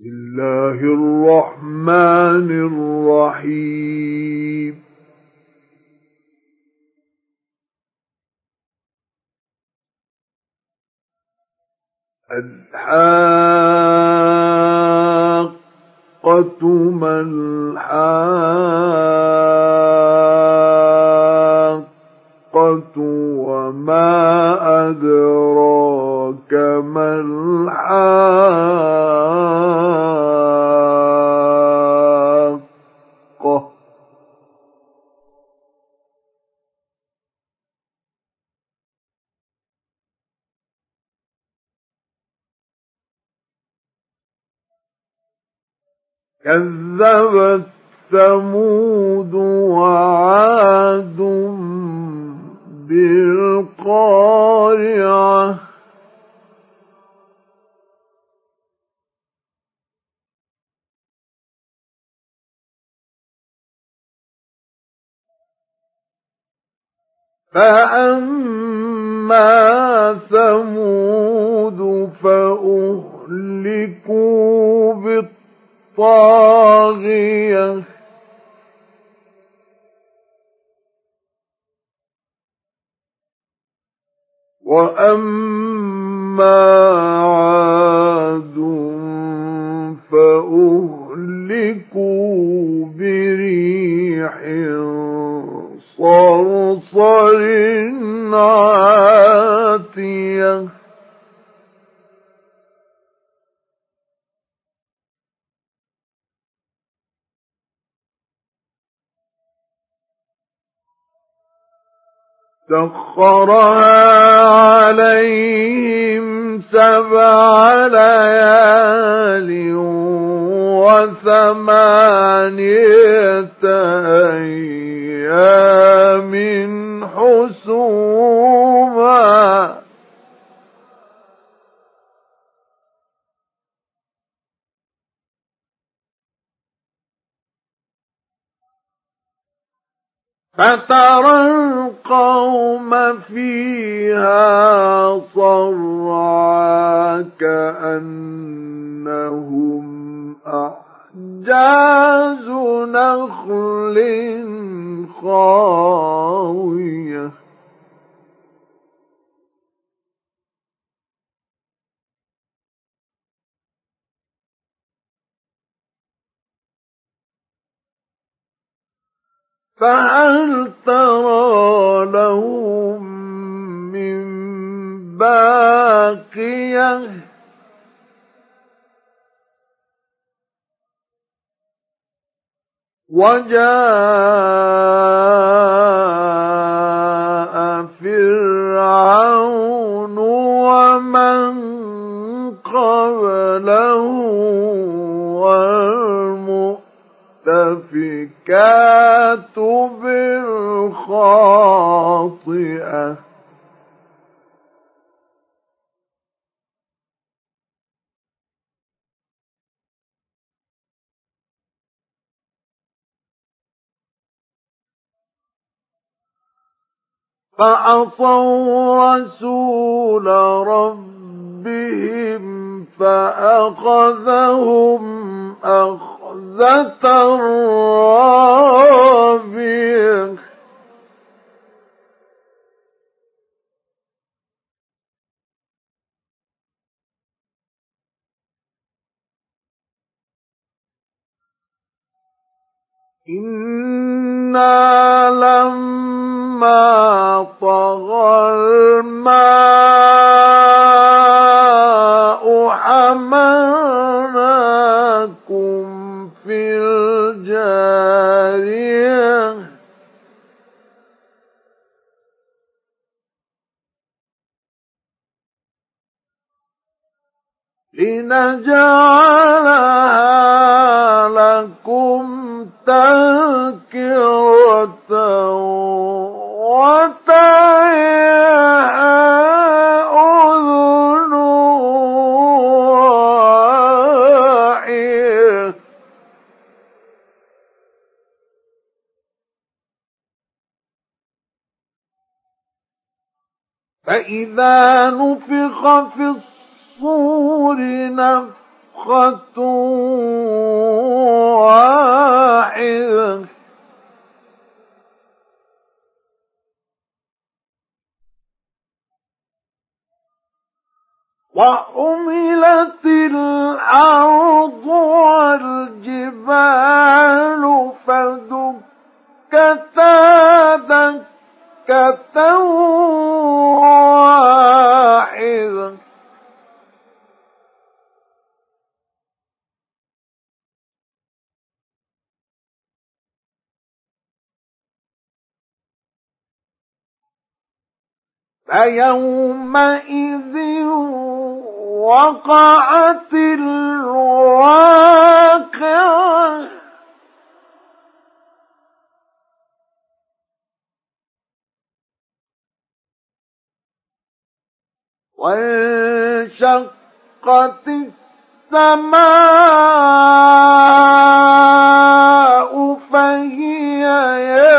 بسم الله الرحمن الرحيم. الحاقة ما الحاقة وما أدراك ما الحاقة كذبت ثمود وعاد بالقارعة. فأما ثمود فأهلكوا بالطاغية. وأما سخرها عليهم سبع ليال وثمانية أيام حسوما فترى القوم فيها صرعا كأنهم أعجاز نخل خاوية فهل ترى لهم من باقية؟ وجاء فعصوا رسول ربهم فأخذهم أخذة رابية. إنا لما طغى الماء حملناكم في الجارية لنجعلها لكم أذن فإذا نفخ في الصور نفخة وحملت الأرض والجبال فدكتا دكة واحدة فيومئذ وقعت الواقعة. وانشقت السماء فهي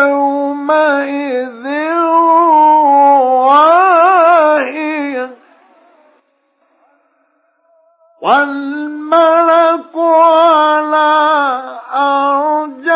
يومئذ والملك على أرجائها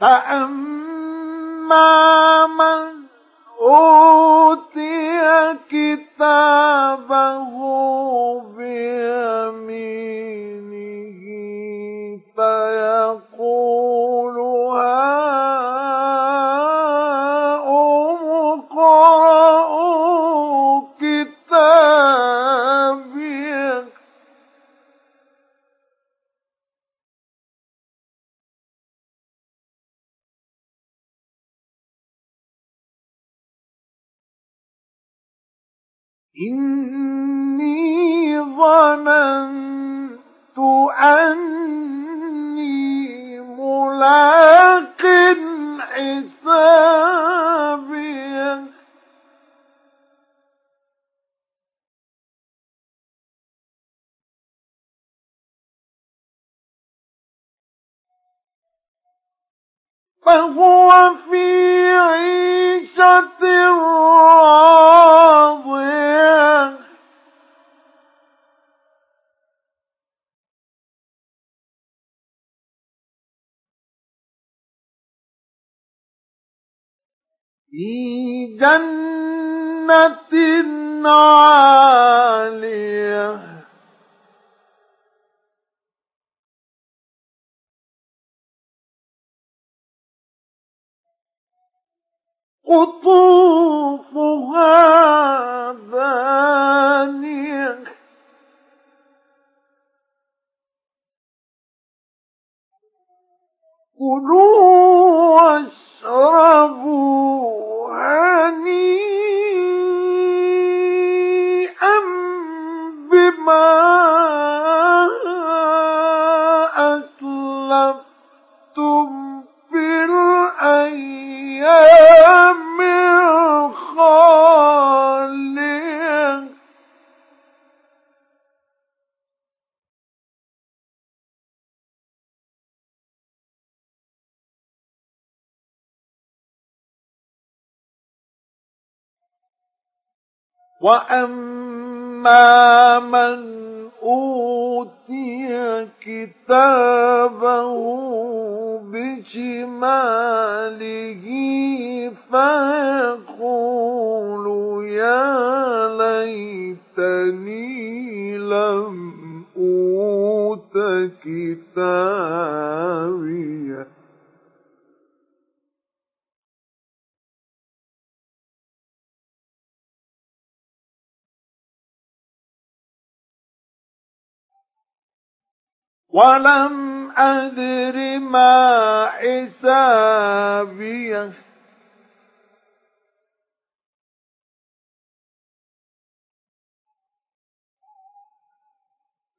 فأما من أوتي كتابه فهو في عيشة راضية. في جنة عالية. قطوفها دانية كلوا واشربوا هنيئا بما وأما من أوتي كتابه بشماله فيقول يا ليتني لم أوت كتابي ولم أدر ما حسابيه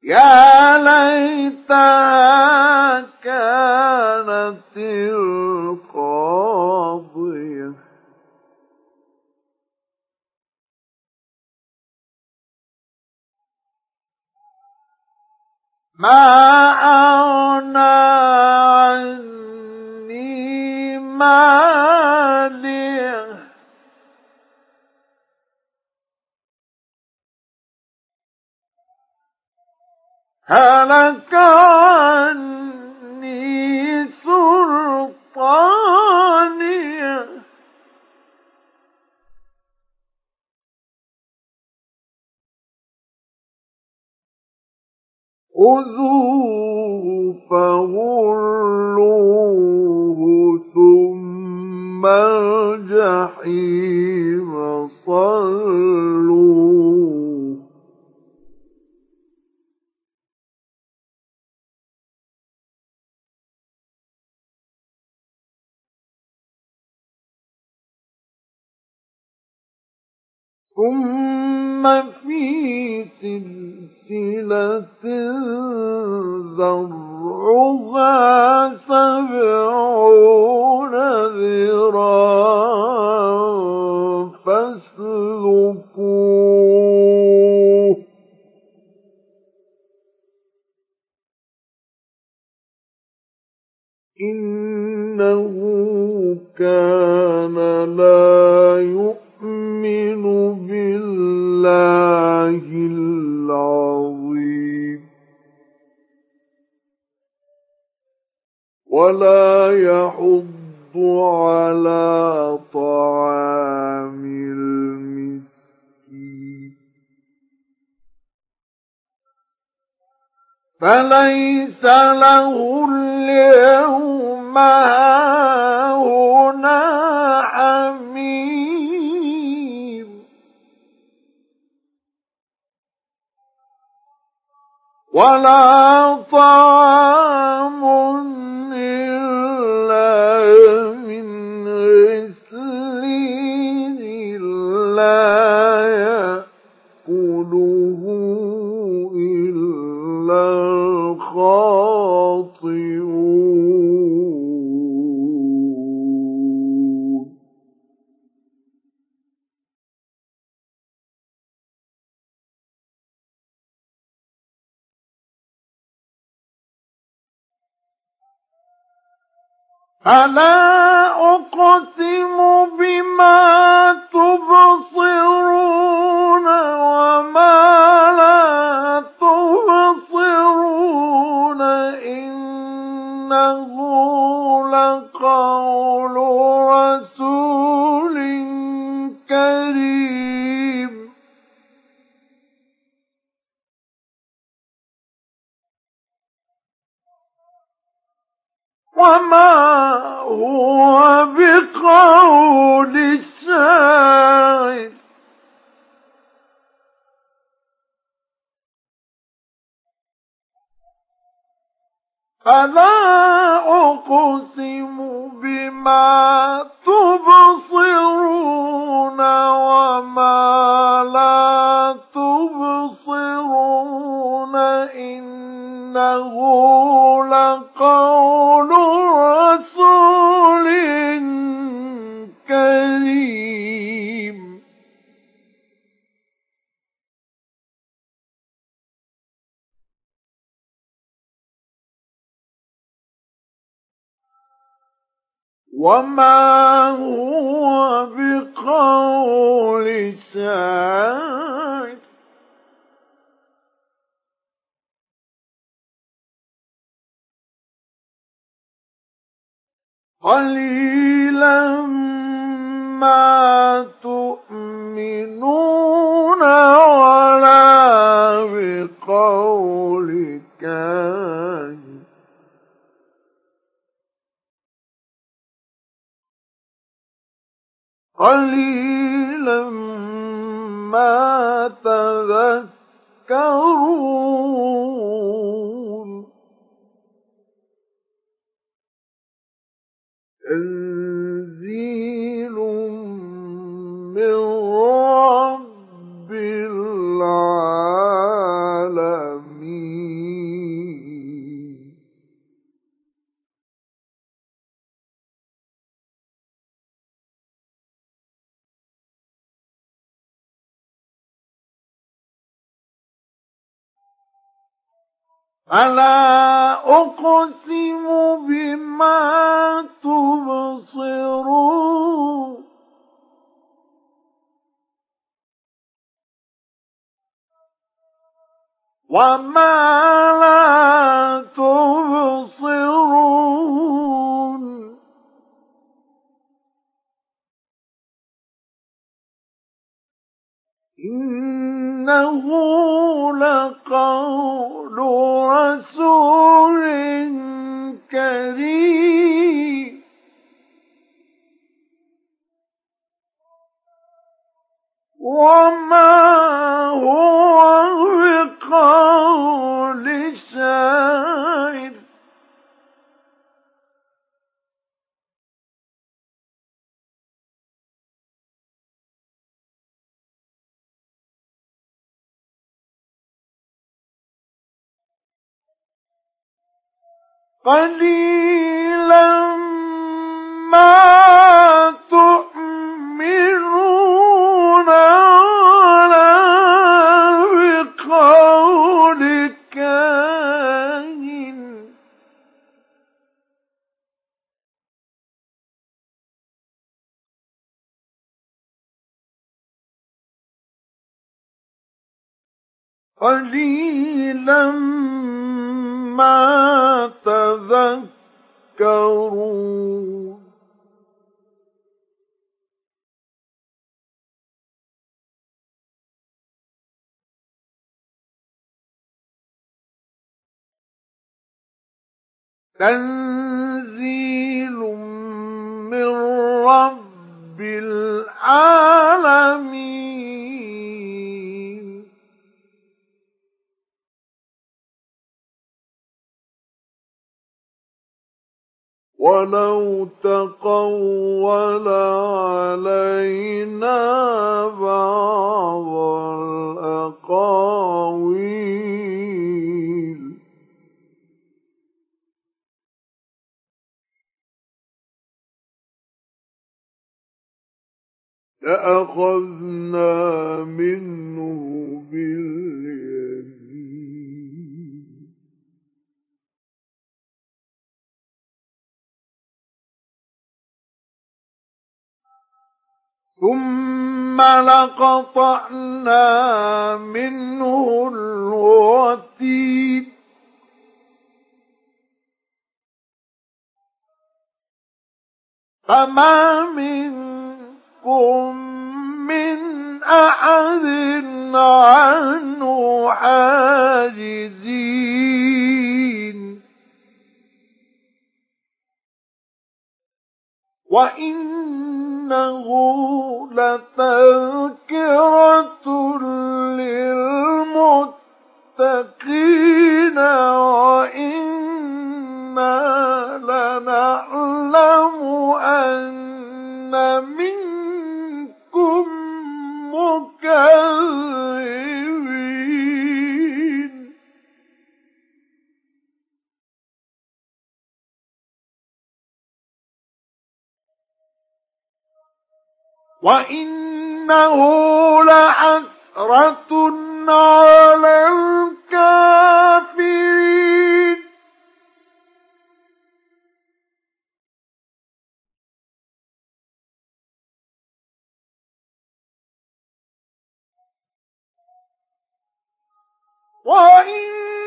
يا ليتها كانت القاضية ما أغنى خذوه فغلوه ثم الجحيم صلوه ذرعها سبعون إنه كان لا يؤمن بالله ولا يحض على طعام المسكين. فليس له اليوم هاهنا حميم. ولا طعام فلا أقسم بما تبصرون فلا أقسم بما تبصرون وما لا تبصرون إنه لقول وما هو بقول شاعر قليلا ما تؤمنون ولا بقول كاهن قليلا ما تذكرون ألا أقسم بما تبصرون؟ وما لا تبصرون؟ إنه لقول رسول كريم. وما هو قليلا ما تؤمنون ولا بقول كاهن. قليلا تذكرون. تنزيل من رب العالمين. ولو تقول علينا بعض الأقاويل. لأخذنا منه باليمين ثم لقطعنا منه الوتين. فما منكم من أحد عنه حاجزين. وإنه لتذكرة للمتقين. وإنه لحسرة على الكافرين وإن